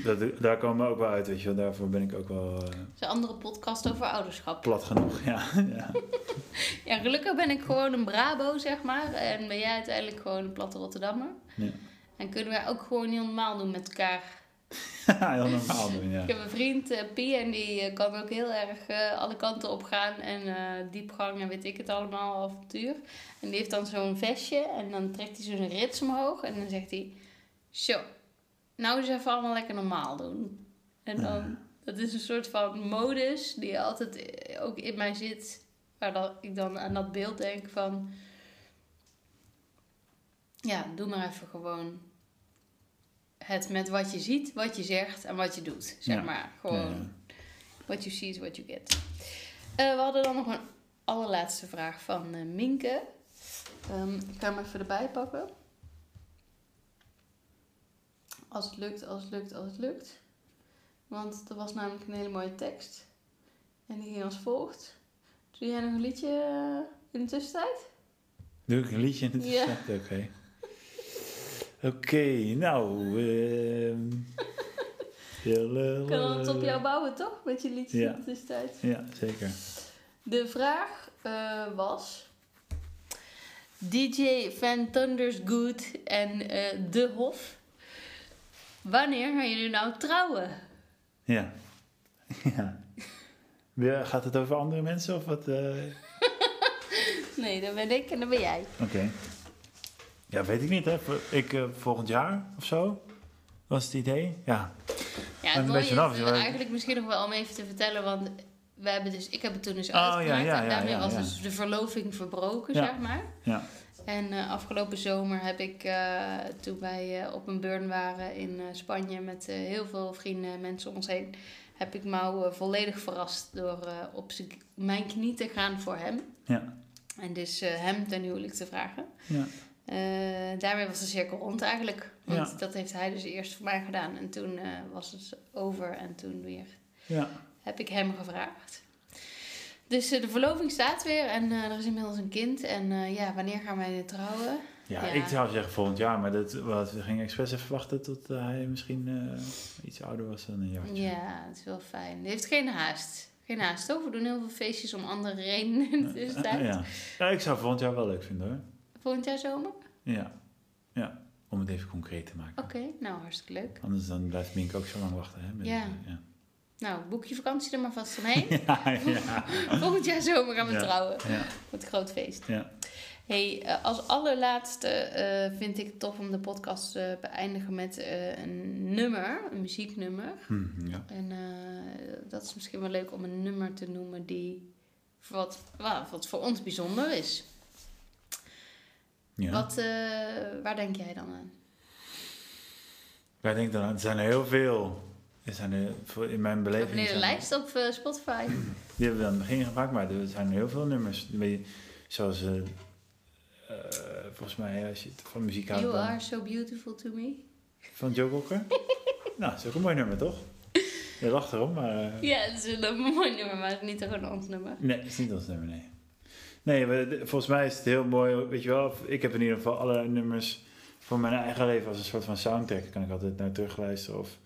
dat, daar komen we ook wel uit, weet je wel. Daarvoor ben ik ook wel Het is een andere podcast over ouderschap. plat genoeg, ja. *laughs* ja. *laughs* Ja, gelukkig ben ik gewoon een Brabo, zeg maar. En ben jij uiteindelijk gewoon een platte Rotterdammer. Ja. En kunnen wij ook gewoon heel normaal doen met elkaar. *laughs* Heel normaal doen, ja. Ik heb een vriend, Pie, en die eh, kan ook heel erg eh, alle kanten op gaan. En diepgang en weet ik het allemaal, avontuur. En die heeft dan zo'n vestje en dan trekt hij zo'n rits omhoog. En dan zegt hij, zo, nou eens even allemaal lekker normaal doen. En dan, dat is een soort van modus die altijd ook in mij zit. Waar dat ik dan aan dat beeld denk van... Ja, doe maar even gewoon het met wat je ziet, wat je zegt en wat je doet. Zeg Ja. maar. Gewoon what you see is what you get. Eh, we hadden dan nog een allerlaatste vraag van eh, Minke. Ehm, ik ga hem even erbij pakken. Als het lukt, als het lukt, als het lukt. Want dat was namelijk een hele mooie tekst. En die ging als volgt. Doe jij nog een liedje eh, in de tussentijd? Doe ik een liedje in het Ja. ja. Oké. Oké, nou. *laughs* ehm Ik kan het op jou bouwen, toch? Met je liedjes Ja. in de tussentijd. Ja, zeker. De vraag eh, was... DJ Van Thunders Good en eh, De Hof. Wanneer gaan jullie nou trouwen? Ja. *laughs* ja. Gaat het over andere mensen of wat? eh? *laughs* Nee, dat ben ik en dat ben jij. Oké. Ja, weet ik niet. Hè. Ik, eh, volgend jaar of zo was het idee. Ja. Ja, een het mooie is eigenlijk misschien nog wel om even te vertellen, want we hebben dus, ik heb het toen dus Oh, uitgemaakt ja, en daarmee was dus de verloving verbroken, zeg maar. Ja. En eh, afgelopen zomer heb ik, eh, toen wij op een burn waren in Spanje met heel veel vrienden en mensen om ons heen, heb ik Mau volledig verrast door op mijn knie te gaan voor hem. Ja. En dus hem ten huwelijk te vragen. Ja. Eh, daarmee was de cirkel rond eigenlijk. Want Ja. dat heeft hij dus eerst voor mij gedaan. En toen eh, was het over en toen weer Ja. heb ik hem gevraagd. Dus eh, de verloving staat weer en er is inmiddels een kind. En ja, wanneer gaan wij trouwen? Ja, Ja. ik zou zeggen volgend jaar, maar dat, wat, we gingen expres even wachten tot hij misschien iets ouder was dan een jaartje. Ja, het is wel fijn. Het heeft geen haast. Geen haast over. We doen heel veel feestjes om andere redenen *laughs* tussentijd. Ja. ja, ik zou volgend jaar wel leuk vinden hoor. Volgend jaar zomer? Ja, ja. om het even concreet te maken. Oké, nou hartstikke leuk. Anders dan blijft Mink ook zo lang wachten. Hè, Ja. ja. Nou, boek je vakantie er maar vast omheen. *laughs* ja, ja. *laughs* Volgend jaar zomer gaan we Ja. trouwen. ja, Wat een groot feest. ja. Hey, eh, als allerlaatste eh, vind ik het tof om de podcast te beëindigen met eh, een nummer, een muzieknummer. Hm, ja. En eh, dat is misschien wel leuk om een nummer te noemen die voor wat, wa- wat voor ons bijzonder is. Ja. Wat, eh, waar denk jij dan aan? Wij denken dan, aan- er zijn er heel veel. Er zijn er, voor- in mijn beleving zijn er- lijst op eh, Spotify? *clears throat* Die hebben we aan het begin gemaakt, maar er zijn heel veel nummers. Zoals, eh, volgens mij, als je het van muziek houdt, You dan- are so beautiful to me. van Joe Cocker. *laughs* nou, dat is ook een mooi nummer, toch? Je lacht erom, maar... Ja, het is een mooi nummer, maar niet gewoon ons nummer. Nee, het is niet ons nummer, nee. Nee, volgens mij is het heel mooi, weet je wel. Ik heb in ieder geval alle nummers voor mijn eigen leven als een soort van soundtrack. Kan ik altijd naar terugluisteren. Of,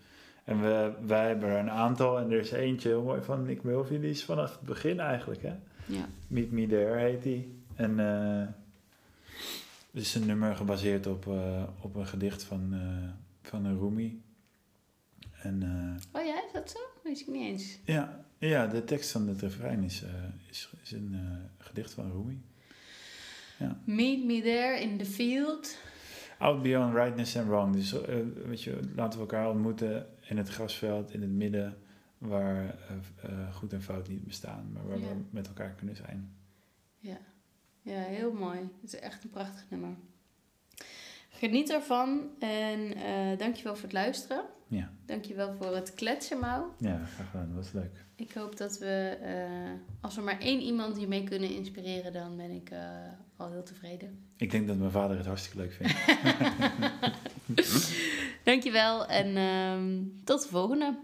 en we, wij hebben er een aantal en er is eentje heel mooi van Nick Mulvey. Die is vanaf het begin eigenlijk, hè. Ja. Meet Me There heet die. En eh het is een nummer gebaseerd op, eh, op een gedicht van, eh, van een Rumi. En Oh ja, is dat zo? Weet ik niet eens. ja, ja, de tekst van het refrein is, eh, is, is een eh, gedicht van Rumi. Meet me there in the field. Out beyond rightness and wrong. Dus eh, weet je, laten we elkaar ontmoeten in het grasveld, in het midden, waar goed en fout niet bestaan, maar waar Ja. we met elkaar kunnen zijn. Ja. ja, heel mooi. Het is echt een prachtig nummer. Geniet ervan en eh dankjewel voor het luisteren. Ja, Dankjewel voor het kletsen, Mau. ja graag gedaan. Dat was leuk. Ik hoop dat we, eh, als we maar één iemand hiermee kunnen inspireren, dan ben ik eh, al heel tevreden. Ik denk dat mijn vader het hartstikke leuk vindt. *laughs* Dankjewel en ehm tot de volgende.